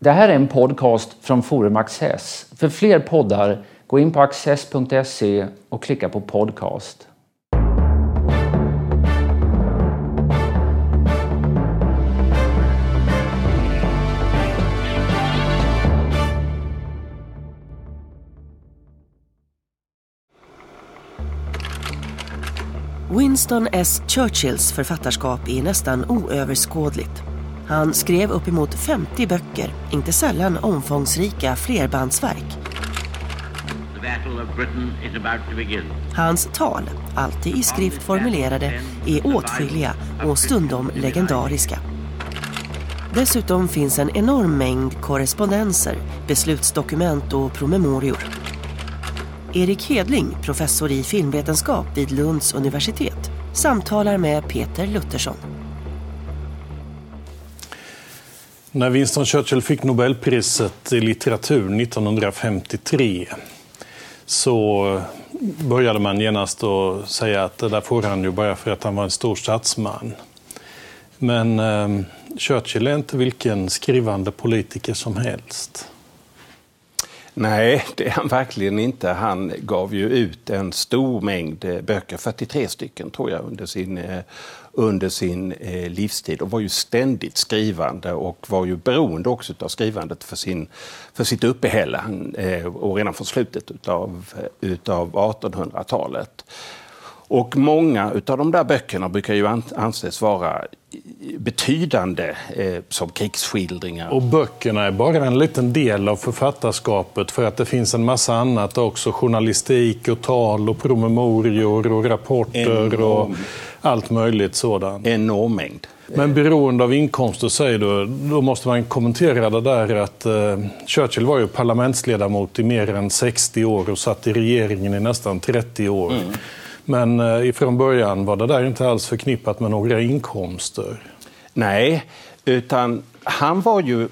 Det här är en podcast från Forum Access. För fler poddar, gå in på access.se och klicka på podcast. Winston S. Churchills författarskap är nästan oöverskådligt. Han skrev uppemot 50 böcker, inte sällan omfångsrika flerbandsverk. Hans tal, alltid i skrift formulerade, är åtskilliga och stundom legendariska. Dessutom finns en enorm mängd korrespondenser, beslutsdokument och promemorior. Erik Hedling, professor i filmvetenskap vid Lunds universitet, samtalar med Peter Luttersson. När Winston Churchill fick Nobelpriset i litteratur 1953 så började man genast att säga att det där får han ju bara för att han var en stor statsman. Men eh, Churchill är inte vilken skrivande politiker som helst. Nej, det är han verkligen inte. Han gav ju ut en stor mängd böcker, 43 stycken tror jag, under sin, eh, under sin eh, livstid och var ju ständigt skrivande och var ju beroende också av skrivandet för, sin, för sitt uppehälle och redan från slutet utav, utav 1800-talet. Och många av de där böckerna brukar ju anses vara betydande eh, som krigsskildringar. Och böckerna är bara en liten del av författarskapet för att det finns en massa annat också. Journalistik och tal och promemorior och rapporter Enorm. och allt möjligt sådant. Enorm mängd. Men beroende av inkomster säger du, då måste man kommentera det där att eh, Churchill var ju parlamentsledamot i mer än 60 år och satt i regeringen i nästan 30 år. Mm. Men eh, ifrån början var det där inte alls förknippat med några inkomster. Nej, utan han var ju...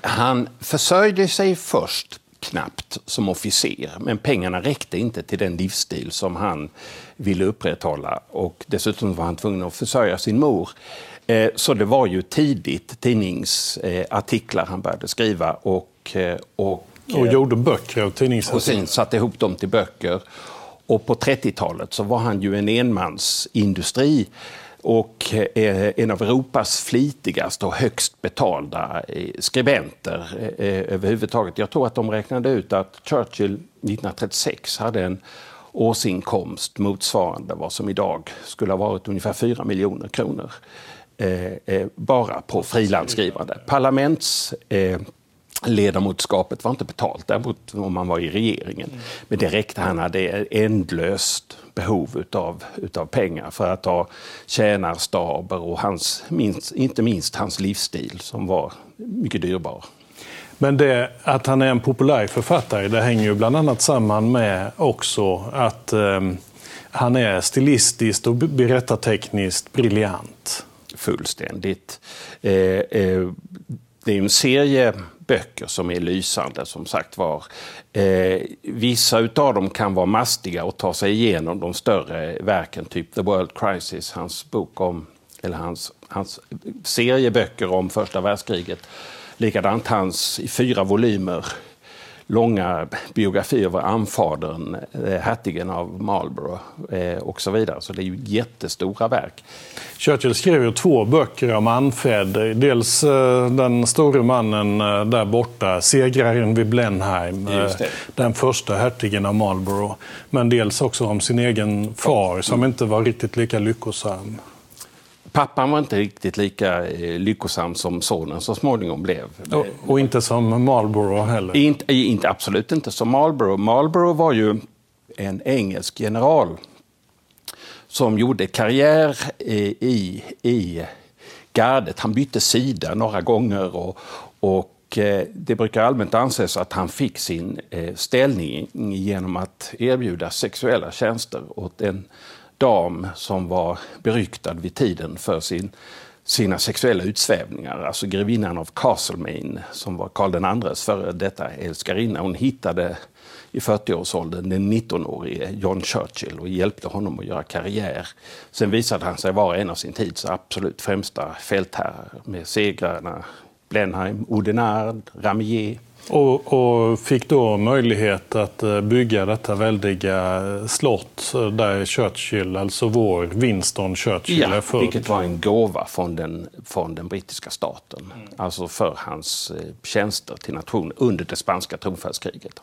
Han försörjde sig först knappt som officer, men pengarna räckte inte till den livsstil som han ville upprätthålla. Och dessutom var han tvungen att försörja sin mor. Eh, så det var ju tidigt tidningsartiklar han började skriva och, eh, och, och gjorde böcker av tidningsartiklar. Och sen satte ihop dem till böcker. Och på 30-talet så var han ju en enmansindustri och eh, en av Europas flitigaste och högst betalda eh, skribenter eh, överhuvudtaget. Jag tror att de räknade ut att Churchill 1936 hade en årsinkomst motsvarande vad som idag skulle ha varit ungefär 4 miljoner kronor. bara på frilansskrivande. Parlaments ledamotskapet var inte betalt, däremot om man var i regeringen. Men det räckte, han hade ändlöst behov utav, utav pengar för att ha tjänarstaber och hans, minst, inte minst hans livsstil som var mycket dyrbar. Men det, att han är en populär författare, det hänger ju bland annat samman med också att eh, han är stilistiskt och berättartekniskt briljant. Fullständigt. Eh, eh, det är en serie böcker som är lysande som sagt var. Eh, vissa utav dem kan vara mastiga och ta sig igenom de större verken, typ The World Crisis, hans bok om, eller hans, hans serie böcker om första världskriget. Likadant hans i fyra volymer långa biografi över anfadern, eh, hertigen av Marlborough eh, och så vidare. Så det är ju jättestora verk. Churchill skrev ju två böcker om Anfed. Dels eh, den store mannen där borta, segraren vid Blenheim, den första hertigen av Marlborough. Men dels också om sin egen far som inte var riktigt lika lyckosam. Pappan var inte riktigt lika eh, lyckosam som sonen så småningom blev. Och, och inte som Marlborough heller? Inte, inte, absolut inte som Marlborough. Marlborough var ju en engelsk general som gjorde karriär i, i gardet. Han bytte sida några gånger och, och eh, det brukar allmänt anses att han fick sin eh, ställning genom att erbjuda sexuella tjänster åt en dam som var beryktad vid tiden för sin, sina sexuella utsvävningar. Alltså grevinnan av Castlemaine som var Karl IIs före detta älskarinna. Hon hittade i 40-årsåldern den 19-årige John Churchill och hjälpte honom att göra karriär. Sen visade han sig vara en av sin tids absolut främsta fältherrar med segrarna Blenheim, Oudenard, Ramier. Och, och, fick då möjlighet att eh, bygga detta väldiga slott där Churchill, alltså vår Winston Churchill, ja, är född. Vilket var en gåva från den, från den brittiska staten. Mm. Alltså för hans eh, tjänster till nationen under det spanska tronföljdskriget.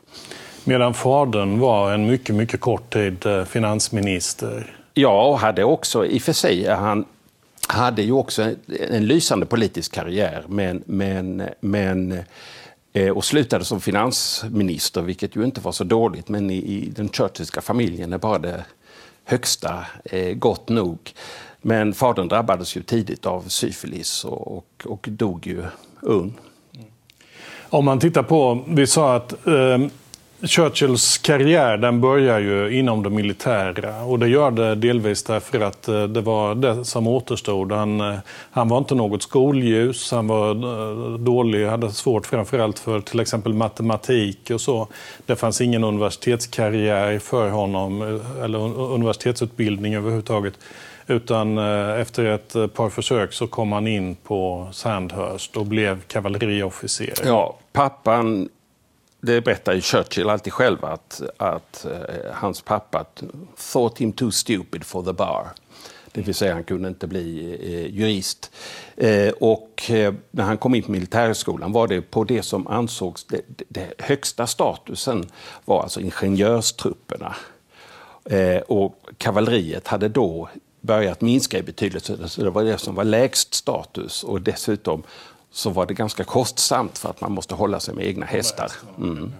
Medan fadern var en mycket, mycket kort tid eh, finansminister. Ja, och hade också i och för sig, han hade ju också en, en lysande politisk karriär, men, men, men Eh, Eh, och slutade som finansminister, vilket ju inte var så dåligt, men i, i den churchillska familjen är bara det högsta eh, gott nog. Men fadern drabbades ju tidigt av syfilis och, och, och dog ju ung. Om man tittar på, vi sa att eh, Churchills karriär den börjar ju inom det militära och det gör det delvis därför att eh, det var det som återstod. Han, eh, han var inte något skolljus, han var eh, dålig, hade svårt framförallt för till exempel matematik och så. Det fanns ingen universitetskarriär för honom, eller universitetsutbildning överhuvudtaget. Utan efter ett par försök så kom han in på Sandhurst och blev kavalleriofficer. Ja, pappan det berättar ju Churchill alltid själv att, att eh, hans pappa thought him too stupid for the bar. Det vill säga han kunde inte bli eh, jurist. Eh, och eh, när han kom in på militärhögskolan var det på det som ansågs det, det högsta statusen var alltså ingenjörstrupperna. Eh, och kavalleriet hade då börjat minska i betydelse. Så det var det som var lägst status och dessutom så var det ganska kostsamt för att man måste hålla sig med egna hästar. Mm.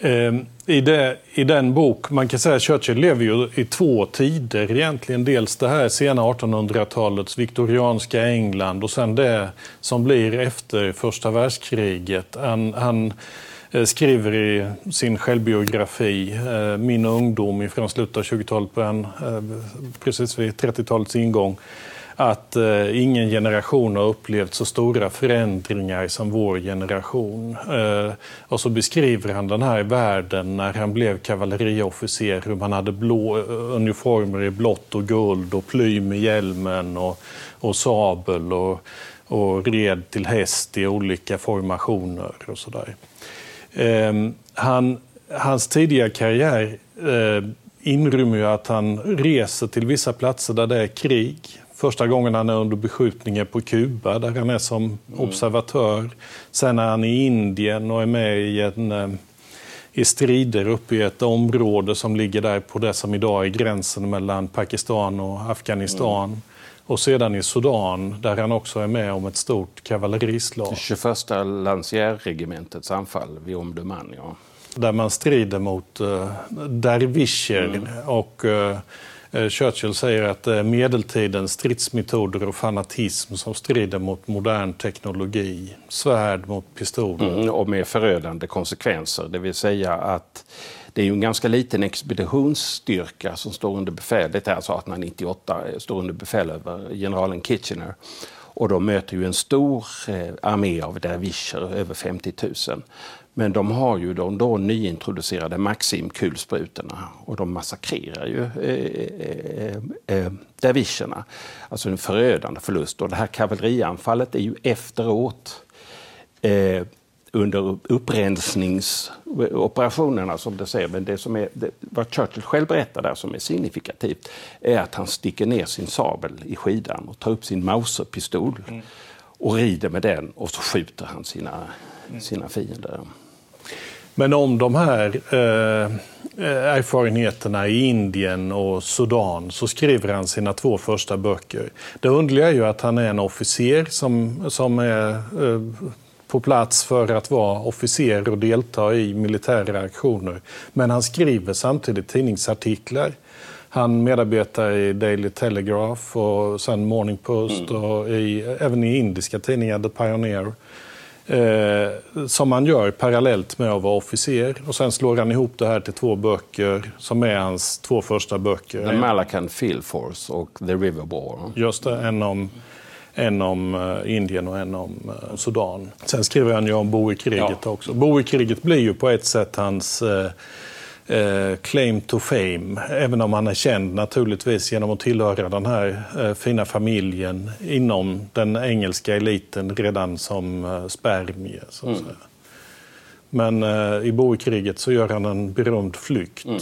Ehm, I, det, I den bok, man kan säga att Churchill lever ju i två tider egentligen. Dels det här sena 1800-talets viktorianska England och sen det som blir efter första världskriget. Han, han eh, skriver i sin självbiografi, eh, Min ungdom från slutet av 20-talet, eh, precis vid 30-talets ingång att eh, ingen generation har upplevt så stora förändringar som vår generation. Eh, och så beskriver han den här världen när han blev kavalleriofficer, hur man hade blå, eh, uniformer i blått och guld och plym i hjälmen och, och sabel och, och red till häst i olika formationer och sådär. Eh, han, hans tidiga karriär eh, inrymmer ju att han reser till vissa platser där det är krig. Första gången han är under beskjutningen på Kuba där han är som mm. observatör. Sen är han i Indien och är med i, en, eh, i strider uppe i ett område som ligger där på det som idag är gränsen mellan Pakistan och Afghanistan. Mm. Och sedan i Sudan där han också är med om ett stort kavallerislag. 21 Lancière-regementets anfall vid Omdurman, ja. Där man strider mot uh, dervischer mm. och uh, Eh, Churchill säger att det är medeltidens stridsmetoder och fanatism som strider mot modern teknologi. Svärd mot pistoler. Mm, och med förödande konsekvenser. Det vill säga att det är ju en ganska liten expeditionsstyrka som står under befäl. Det är alltså 1898 står under befäl över generalen Kitchener. Och de möter ju en stor eh, armé av dervischer, över 50 000. Men de har ju de då nyintroducerade Maxim-kulsprutorna och de massakrerar ju eh, eh, eh, dervischerna. Alltså en förödande förlust. Och det här kavallerianfallet är ju efteråt eh, under upprensningsoperationerna som det säger. Men det som är, det, vad Churchill själv berättar där som är signifikativt är att han sticker ner sin sabel i skidan och tar upp sin Mauserpistol mm. och rider med den och så skjuter han sina, mm. sina fiender. Men om de här eh, erfarenheterna i Indien och Sudan så skriver han sina två första böcker. Det underliga är ju att han är en officer som, som är eh, på plats för att vara officer och delta i militära aktioner. Men han skriver samtidigt tidningsartiklar. Han medarbetar i Daily Telegraph och sen Morning Post mm. och i, även i indiska tidningar, The Pioneer. Eh, som han gör parallellt med att vara officer. Och sen slår han ihop det här till två böcker som är hans två första böcker. The Malacan Field Force och The River War. Just det, en om, en om uh, Indien och en om uh, Sudan. Sen skriver han ju om Boerkriget ja. också. Boerkriget blir ju på ett sätt hans uh, eh, claim to fame, även om han är känd naturligtvis genom att tillhöra den här eh, fina familjen inom den engelska eliten redan som eh, spermie. Så att mm. säga. Men eh, i Boerkriget så gör han en berömd flykt. Mm.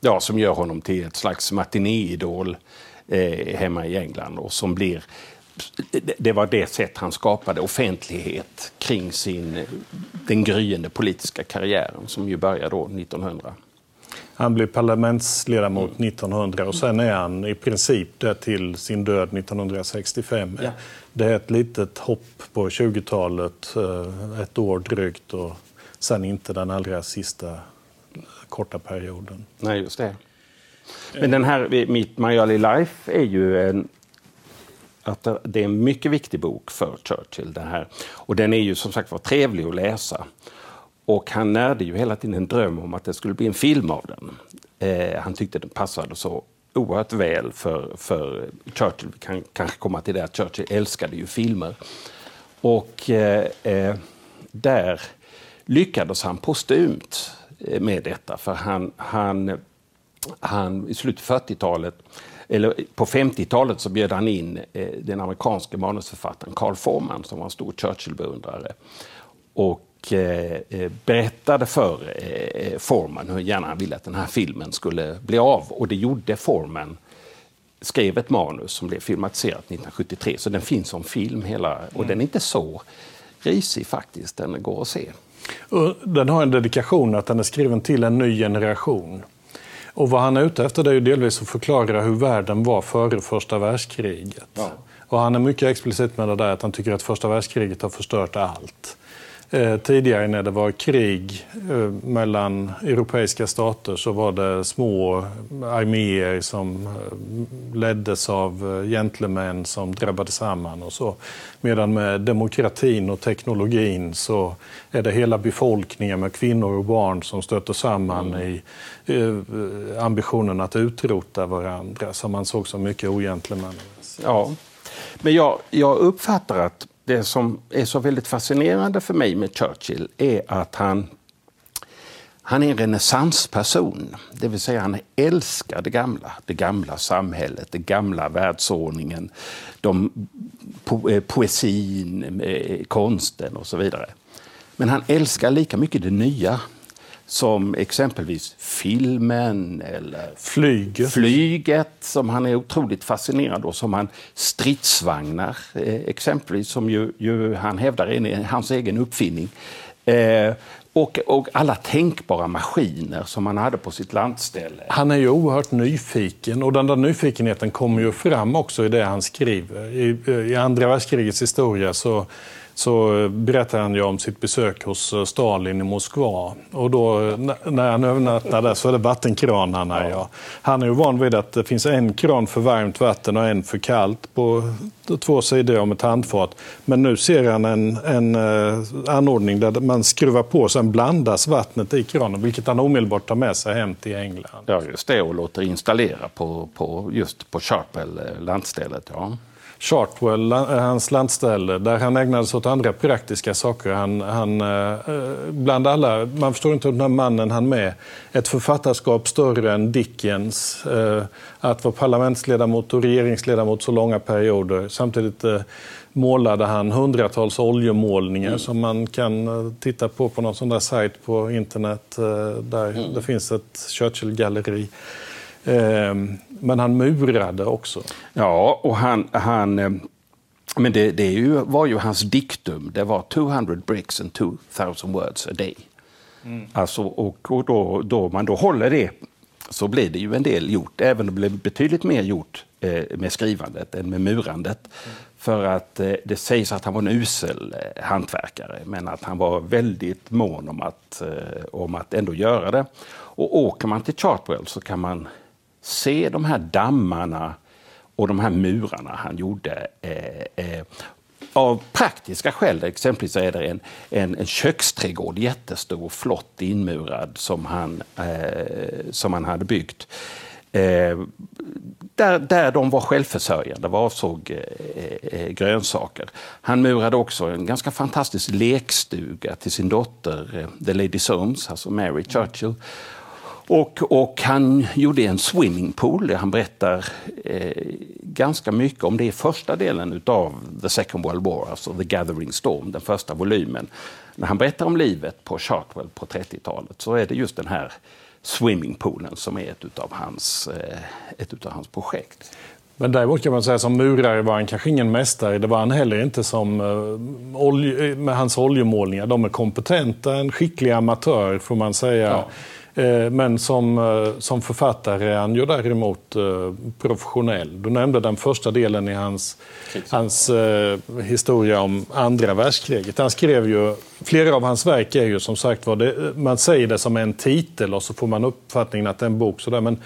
Ja, som gör honom till ett slags matinéidol eh, hemma i England och som blir det var det sätt han skapade offentlighet kring sin, den gryende politiska karriären som ju började då 1900. Han blev parlamentsledamot mm. 1900 och sen är han i princip där till sin död 1965. Ja. Det är ett litet hopp på 20-talet, eh, ett år drygt och sen inte den allra sista korta perioden. Nej, just det. Men den här Meet My Early Life är ju en att det är en mycket viktig bok för Churchill. Det här. Och den är ju som sagt var trevlig att läsa. Och han närde ju hela tiden en dröm om att det skulle bli en film av den. Eh, han tyckte den passade så oerhört väl för, för Churchill. Vi kan kanske komma till det att Churchill älskade ju filmer. Och eh, eh där lyckades han postumt eh, med detta. För han, han, han i slutet av 40-talet eller på 50-talet så bjöd han in eh, den amerikanske manusförfattaren Carl Forman som var en stor Churchill-beundrare. Och eh, eh, berättade för Forman hur gärna han ville att den här filmen skulle bli av. Och det gjorde Forman skrev ett manus som blev filmatiserat 1973. Så den finns som film hela, och mm. den är inte så risig faktiskt. Den går att se. Den har en dedikation att den är skriven till en ny generation. Och vad han är ute efter är ju delvis att förklara hur världen var före första världskriget. Ja. Och han är mycket explicit med det där att han tycker att första världskriget har förstört allt. Eh, tidigare när det var krig eh, mellan europeiska stater så var det små arméer som eh, leddes av gentlemän som drabbade samman och så. Medan med demokratin och teknologin så är det hela befolkningen med kvinnor och barn som stöter samman mm. i ambitionen att utrota varandra som man såg som mycket ogentlemannamässigt. Ja, men jag, jag uppfattar att det som är så väldigt fascinerande för mig med Churchill är att han, han är en renässansperson. Det vill säga han älskar det gamla. Det gamla samhället, den gamla världsordningen, de, po, eh, poesin, eh, konsten och så vidare. Men han älskar lika mycket det nya som exempelvis filmen eller flyget. flyget som han är otroligt fascinerad av. Som han stridsvagnar eh, exempelvis som ju, ju, han hävdar är hans egen uppfinning. Eh, och, och, alla tänkbara maskiner som han hade på sitt landställe. Han är ju oerhört nyfiken och den där nyfikenheten kommer ju fram också i det han skriver. I, i andra världskrigets historia så så berättar han ju om sitt besök hos eh, Stalin i Moskva. Och då, när han övernattade så är det vattenkranarna. Ja. Han är ju van vid att det finns en kran för varmt vatten och en för kallt på två sidor om ett handfat. Men nu ser han en, en uh, anordning där man skruvar på och sen blandas vattnet i kranen, vilket han omedelbart tar med sig hem till England. Ja, just det, och låter installera på, på just på Sharpell, eh, landstället. Ja. Chartwell, hans landställe, där han ägnade sig åt andra praktiska saker. Han, han, eh, bland alla, man förstår inte hur den här mannen han med ett författarskap större än Dickens. Eh, att vara parlamentsledamot och regeringsledamot så långa perioder. Samtidigt eh, målade han hundratals oljemålningar mm. som man kan titta på på någon sån där sajt på internet där mm. det finns ett Churchill-galleri. Men han murade också. Ja, och han... han eh, men det, det ju, var ju hans diktum. Det var 200 bricks and 2000 words a day. Mm. Alltså, och, och då, då man då håller det så blir det ju en del gjort. Även om det blev betydligt mer gjort eh, med skrivandet än med murandet. Mm. För att eh, det sägs att han var en usel eh, hantverkare men att han var väldigt mån om att, eh, om att ändå göra det. Och åker man till Chartwell så kan man se de här dammarna och de här murarna han gjorde eh, eh, av praktiska skäl. Exempelvis är det en, en, en köksträdgård, jättestor, och flott inmurad, som han, eh, som han hade byggt. Eh, där, där de var självförsörjande vad avsåg eh, eh, grönsaker. Han murade också en ganska fantastisk lekstuga till sin dotter, eh, The Lady Soames, alltså Mary Churchill. Och, och, han gjorde en swimmingpool. Han berättar eh, ganska mycket om det i första delen av The Second World War, alltså The Gathering Storm, den första volymen. När han berättar om livet på Chartwell på 30-talet så är det just den här swimmingpoolen som är ett av hans, eh, ett utav hans projekt. Men däremot kan man säga som murare var han kanske ingen mästare. Det var han heller inte som uh, olje, med hans oljemålningar. De är kompetenta, en skicklig amatör får man säga. Ja. Eh, men som, eh, som författare är han ju däremot eh, professionell. Du nämnde den första delen i hans, hans historia om andra världskriget. Han skrev ju, flera av hans verk är ju som sagt var, man säger det som en titel och så får man uppfattningen att det är en bok. Sådär. Men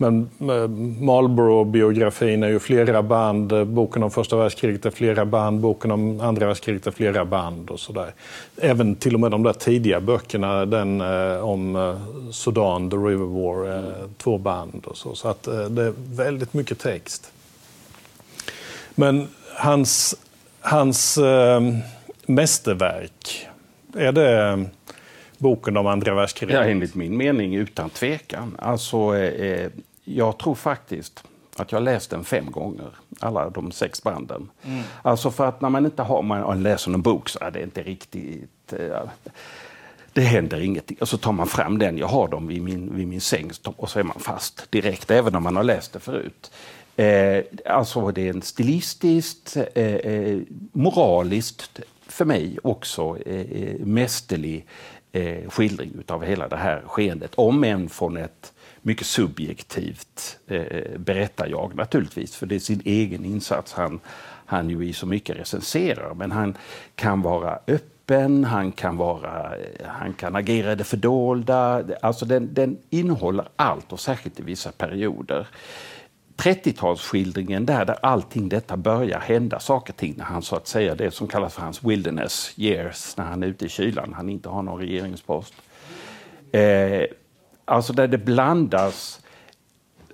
men eh, Marlboro-biografin är ju flera band, boken om första världskriget är flera band, boken om andra världskriget är flera band och sådär. Även till och med de där tidiga böckerna, den eh, om eh, Sudan, The River War, eh, två band och så. Så att eh, det är väldigt mycket text. Men hans, hans eh, mästerverk, är det eh, boken om andra världskriget? Ja, enligt min mening utan tvekan. Alltså, eh, eh jag tror faktiskt att jag läst den fem gånger, alla de sex banden. Mm. Alltså för att när man inte har, man läser en bok så ah, är det inte riktigt... Eh, det händer ingenting. Och så tar man fram den, jag har dem vid min, vid min säng och så är man fast direkt, även om man har läst det förut. Eh, alltså det är en stilistiskt, eh, eh moraliskt, för mig också eh, eh mästerlig eh, skildring av hela det här skeendet. Om än från ett mycket subjektivt eh, berättar jag naturligtvis, för det är sin egen insats han, han ju i så mycket recenserar. Men han kan vara öppen, han kan, vara, eh, han kan agera i det fördolda. Alltså den, den innehåller allt och särskilt i vissa perioder. 30-talsskildringen där, där allting detta börjar hända saker och ting när han så att säga det som kallas för hans wilderness years, när han är ute i kylan, han inte har någon regeringspost. Eh, Alltså där det blandas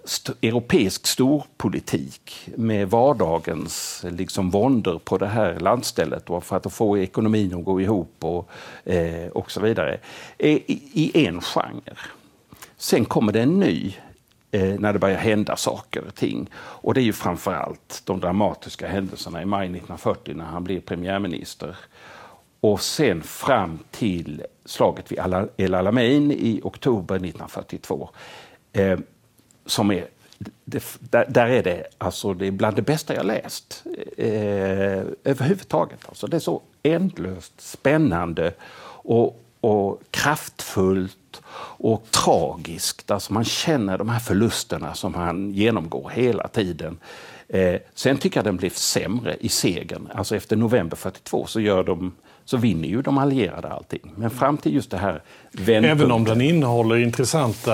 st europeisk storpolitik med vardagens liksom, våndor på det här landstället och för att få ekonomin att gå ihop och, eh, och så vidare. I, I en genre. Sen kommer det en ny eh, när det börjar hända saker och ting. Och det är ju framförallt de dramatiska händelserna i maj 1940 när han blir premiärminister. Och sen fram till slaget vid El Alamein i oktober 1942. Eh, som är, det, där, där, är det, alltså, det är bland det bästa jag läst eh, överhuvudtaget. Alltså, det är så ändlöst spännande och, och kraftfullt och tragiskt. Alltså man känner de här förlusterna som han genomgår hela tiden. Eh, sen tycker jag den blev sämre i segern. Alltså efter november 42 så gör de så vinner ju de allierade allting. Men fram till just det här Även om den innehåller intressanta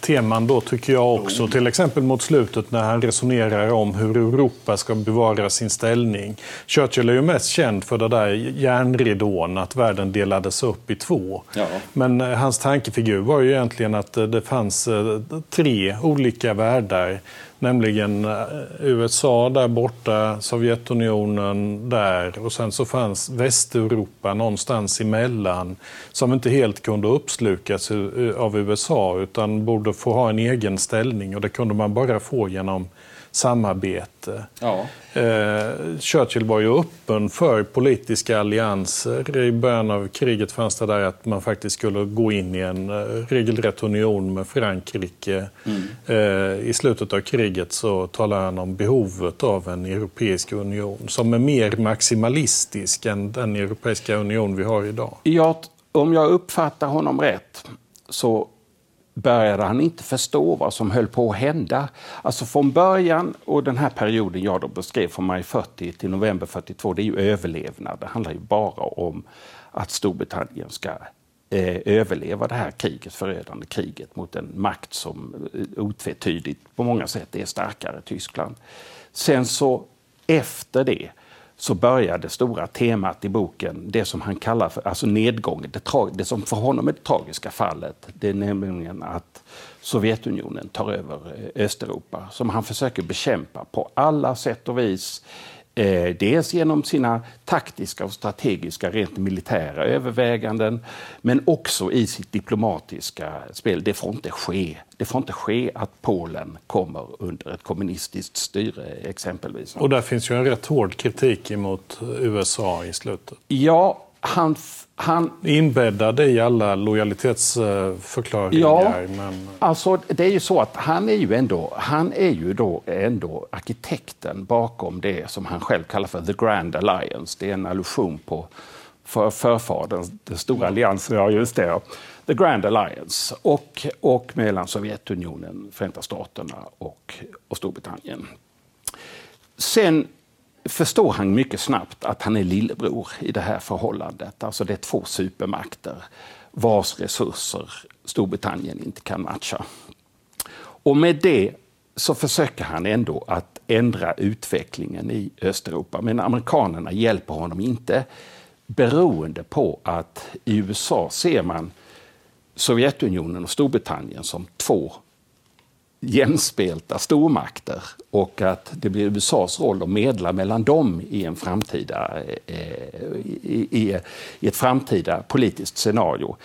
teman då tycker jag också. Till exempel mot slutet när han resonerar om hur Europa ska bevara sin ställning. Churchill är ju mest känd för det där järnridån, att världen delades upp i två. Ja. Men eh, hans tankefigur var ju egentligen att eh, det fanns eh, tre olika världar Nämligen USA där borta, Sovjetunionen där och sen så fanns Västeuropa någonstans emellan som inte helt kunde uppslukas av USA utan borde få ha en egen ställning. Och det kunde man bara få genom samarbete. Ja. Eh, Churchill var ju öppen för politiska allianser. I början av kriget fanns det där att man faktiskt skulle gå in i en eh, regelrätt union med Frankrike. Mm. Eh, I slutet av kriget så talar han om behovet av en europeisk union som är mer maximalistisk än den europeiska union vi har idag. Ja, om jag uppfattar honom rätt så började han inte förstå vad som höll på att hända. Alltså från början, och den här perioden jag då beskrev från maj 40 till november 42, det är ju överlevnad. Det handlar ju bara om att Storbritannien ska eh, överleva det här kriget, förödande kriget mot en makt som eh, otvetydigt på många sätt är starkare, Tyskland. Sen så efter det så börjar det stora temat i boken, det som han kallar för alltså nedgången, det, det som för honom är det tragiska fallet, det är nämligen att Sovjetunionen tar över eh, Östeuropa, som han försöker bekämpa på alla sätt och vis. Eh, dels genom sina taktiska och strategiska, rent militära överväganden, men också i sitt diplomatiska spel. Det får inte ske. Det får inte ske att Polen kommer under ett kommunistiskt styre, exempelvis. Och där finns ju en rätt hård kritik mot USA i slutet. Ja, han han, Inbäddad i alla lojalitetsförklaringar. Ja, men... alltså det är ju så att han är ju ändå, han är ju då ändå arkitekten bakom det som han själv kallar för The Grand Alliance. Det är en allusion på för förfadern, den stora alliansen, ja just det. The Grand Alliance och, och mellan Sovjetunionen, Förenta Staterna och, och Storbritannien. Sen förstår han mycket snabbt att han är lillebror i det här förhållandet. Alltså det är två supermakter vars resurser Storbritannien inte kan matcha. Och med det så försöker han ändå att ändra utvecklingen i Östeuropa. Men amerikanerna hjälper honom inte beroende på att i USA ser man Sovjetunionen och Storbritannien som två jämspelta stormakter och att det blir USAs roll att medla mellan dem i, en framtida, eh, i, i, i ett framtida politiskt scenario.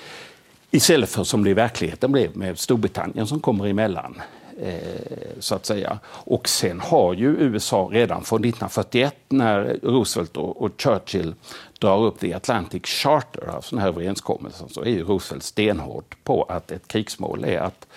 Istället för som det i verkligheten blev med Storbritannien som kommer emellan. Eh, så att säga. Och sen har ju USA redan från 1941 när Roosevelt och, och Churchill drar upp The Atlantic Charter, alltså den här överenskommelsen, så är ju Roosevelt stenhård på att ett krigsmål är att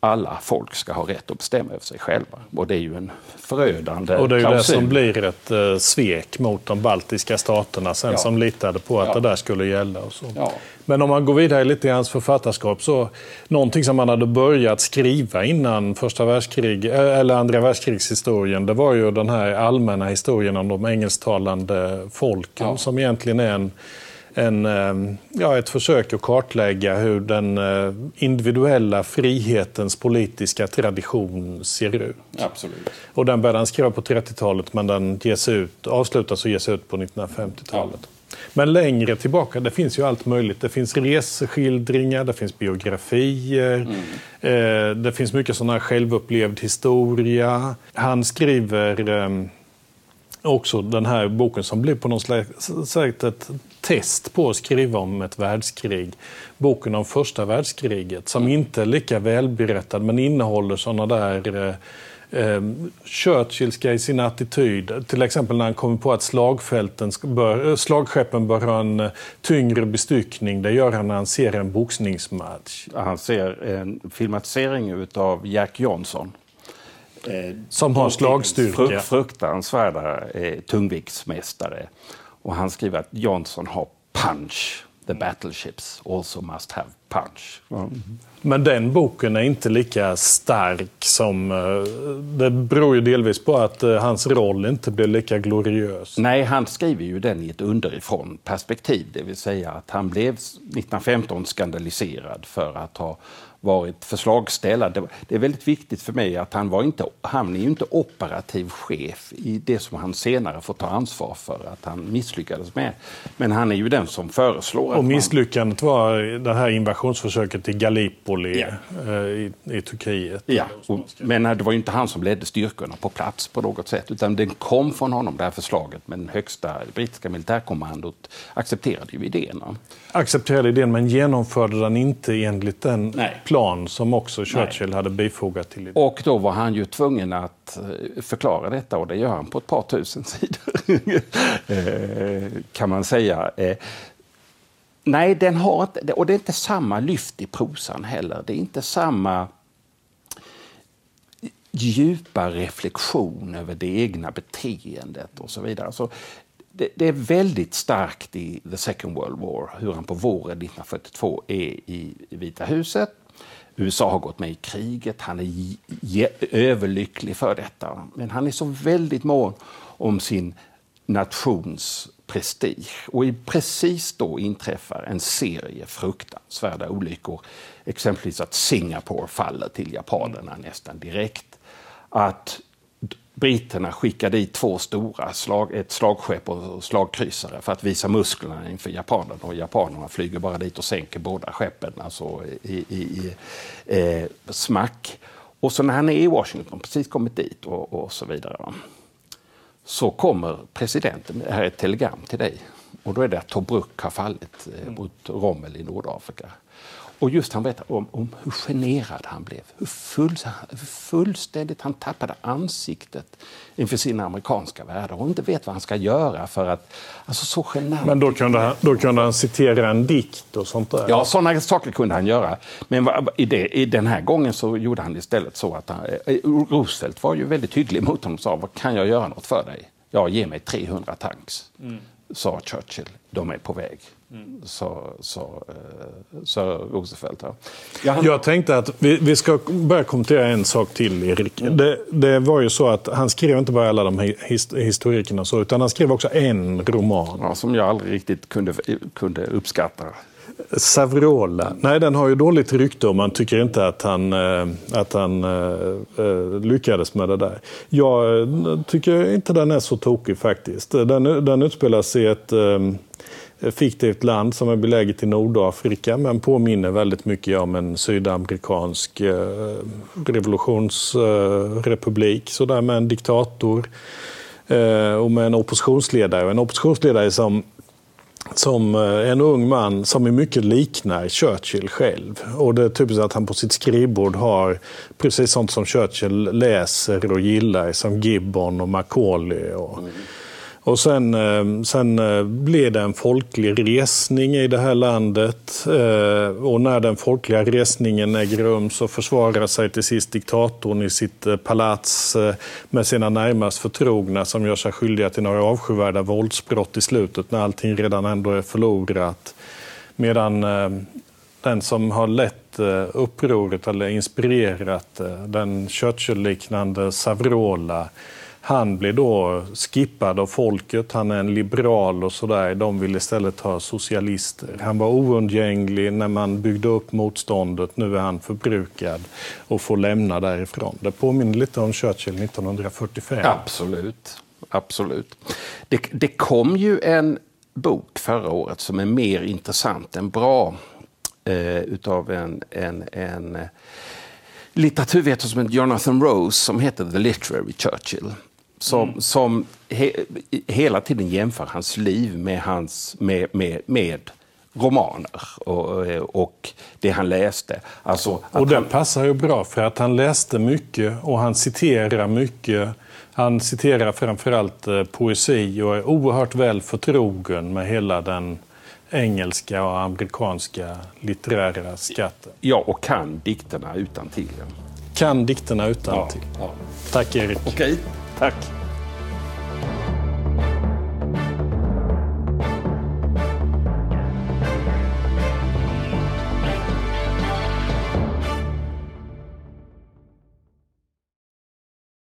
alla folk ska ha rätt att bestämma över sig själva. Och det är ju en förödande Och det är ju klausul. det som blir ett eh, svek mot de baltiska staterna sen ja. som litade på att ja. det där skulle gälla. Och så. Ja. Men om man går vidare lite i hans författarskap så någonting som han hade börjat skriva innan första världskrig, eh, eller andra världskrigshistorien, det var ju den här allmänna historien om de engelsktalande folken som egentligen är en en, eh, ja, ett försök att kartlägga hur den eh, individuella frihetens politiska tradition ser ut. Absolut. Och den började han skriva på 30-talet men den ges ut, avslutas och ges ut på 1950-talet. Ja. Men längre tillbaka, det finns ju allt möjligt. Det finns reseskildringar, det finns biografier, mm. eh, det finns mycket sån här självupplevd historia. Han skriver eh, också den här boken som blir på något sätt ett test på att skriva om ett världskrig. Boken om första världskriget som inte är lika välberättad men innehåller sådana där eh, eh, Churchillska i sin attityd. Till exempel när han kommer på att slagfälten bör, slagskeppen bör ha en eh, tyngre bestyckning. Det gör han när han ser en boxningsmatch. Han ser en filmatisering av Jack Johnson. Eh, som har slagstyrka. Fruktansvärda eh, tungviktsmästare. Och han skriver att Johnson har punch. The battleships also must have punch. Mm. Men den boken är inte lika stark som... Eh, det beror ju delvis på att eh, hans roll inte blir lika gloriös. Nej, han skriver ju den i ett underifrån perspektiv. Det vill säga att han blev 1915 skandaliserad för att ha varit förslagsställare. Det är väldigt viktigt för mig att han var inte, han är ju inte operativ chef i det som han senare får ta ansvar för att han misslyckades med. Men han är ju den som föreslår. Och misslyckandet man... var det här invasionsförsöket i Gallipoli ja. Eh, i, i, Turkiet. Ja, och, men det var ju inte han som ledde styrkorna på plats på något sätt utan det kom från honom det här förslaget men högsta brittiska militärkommandot accepterade ju idén. Accepterade idén men genomförde den inte enligt den Nej plan som också Churchill Nej. hade bifogat till. Och då var han ju tvungen att eh, förklara detta och det gör han på ett par tusen sidor. Eh, kan man säga. Eh, nej, den har inte, och det är inte samma lyft i prosan heller. Det är inte samma djupa reflektion över det egna beteendet och så vidare. Alltså, det, det, är väldigt starkt i The Second World War hur han på våren 1942 är i Vita huset USA har gått med i kriget, han är överlycklig för detta. Men han är så väldigt mån om sin nations prestige. Och precis då inträffar en serie fruktansvärda olyckor. Exempelvis att Singapore faller till japanerna nästan direkt. Att britterna skickar dit två stora, slag, ett slagskepp och slagkryssare för att visa musklerna inför japanerna. Och japanerna flyger bara dit och sänker båda skeppen alltså i, i, i eh, smack. Och så när han är i Washington, precis kommit dit och, och så vidare, så kommer presidenten, här är ett telegram till dig, och då är det att Tobruk har fallit eh, mot Rommel i Nordafrika. Och just han berättar om, om hur generad han blev, hur, full, hur fullständigt han tappade ansiktet inför sina amerikanska värdar och inte vet vad han ska göra för att... Alltså så genant. Men då kunde, han, då kunde han citera en dikt och sånt där? Ja, sådana saker kunde han göra. Men i, det, i den här gången så gjorde han istället så att han, eh, Roosevelt var ju väldigt hygglig mot honom och sa, vad kan jag göra något för dig? Ja, ge mig 300 tanks, mm. sa Churchill. De är på väg. Mm. Så, så, eh, så Roosevelt. Ja. Jag, jag tänkte att vi, vi, ska börja kommentera en sak till, Erik. Mm. Det, det, var ju så att han skrev inte bara alla de his, historikerna så, utan han skrev också en roman. Ja, som jag aldrig riktigt kunde, kunde uppskatta. Savrola. Nej, den har ju dåligt rykte och man tycker inte att han, eh, att han uh, lyckades med det där. Jag tycker inte den är så tokig faktiskt. Den, den utspelas i ett um, Eh, fiktivt land som är beläget i Nordafrika men påminner väldigt mycket om en sydamerikansk eh, revolutionsrepublik. Eh, Sådär med en diktator och med en oppositionsledare. En oppositionsledare som som en ung man som i mycket liknar Churchill själv. Och det är typiskt att han på sitt skrivbord har precis sånt som Churchill läser och gillar som Gibbon och Macaulay. Och, mm och sen, eh, sen eh, blev det en folklig resning i det här landet. Eh, och när den folkliga resningen äger rum så försvarar sig till sist diktatorn i sitt palats med sina närmast förtrogna som gör sig skyldiga till några avskyvärda våldsbrott i slutet när allting redan ändå är förlorat. Medan den som har lett upproret eller inspirerat den Churchill-liknande Savrola han blir då skippad av folket. Han är en liberal och sådär. De vill istället ha socialister. Han var oundgänglig när man byggde upp motståndet. Nu är han förbrukad och får lämna därifrån. Det påminner lite om Churchill 1945. Absolut. Absolut. Det, det kom ju en bok förra året som är mer intressant än bra eh, utav en, en, en eh, litteraturvetare som heter Jonathan Rose som heter The Literary Churchill som, mm. som he, hela tiden jämför hans liv med, hans, med, med, med romaner och, och det han läste. Alltså och det han... passar ju bra för att han läste mycket och han citerar mycket. Han citerar framförallt eh, poesi och är oerhört väl förtrogen med hela den engelska och amerikanska litterära skatten. Ja, och kan dikterna utan till. Kan dikterna utan till. Ja, ja. Tack Erik. Okej. Tack.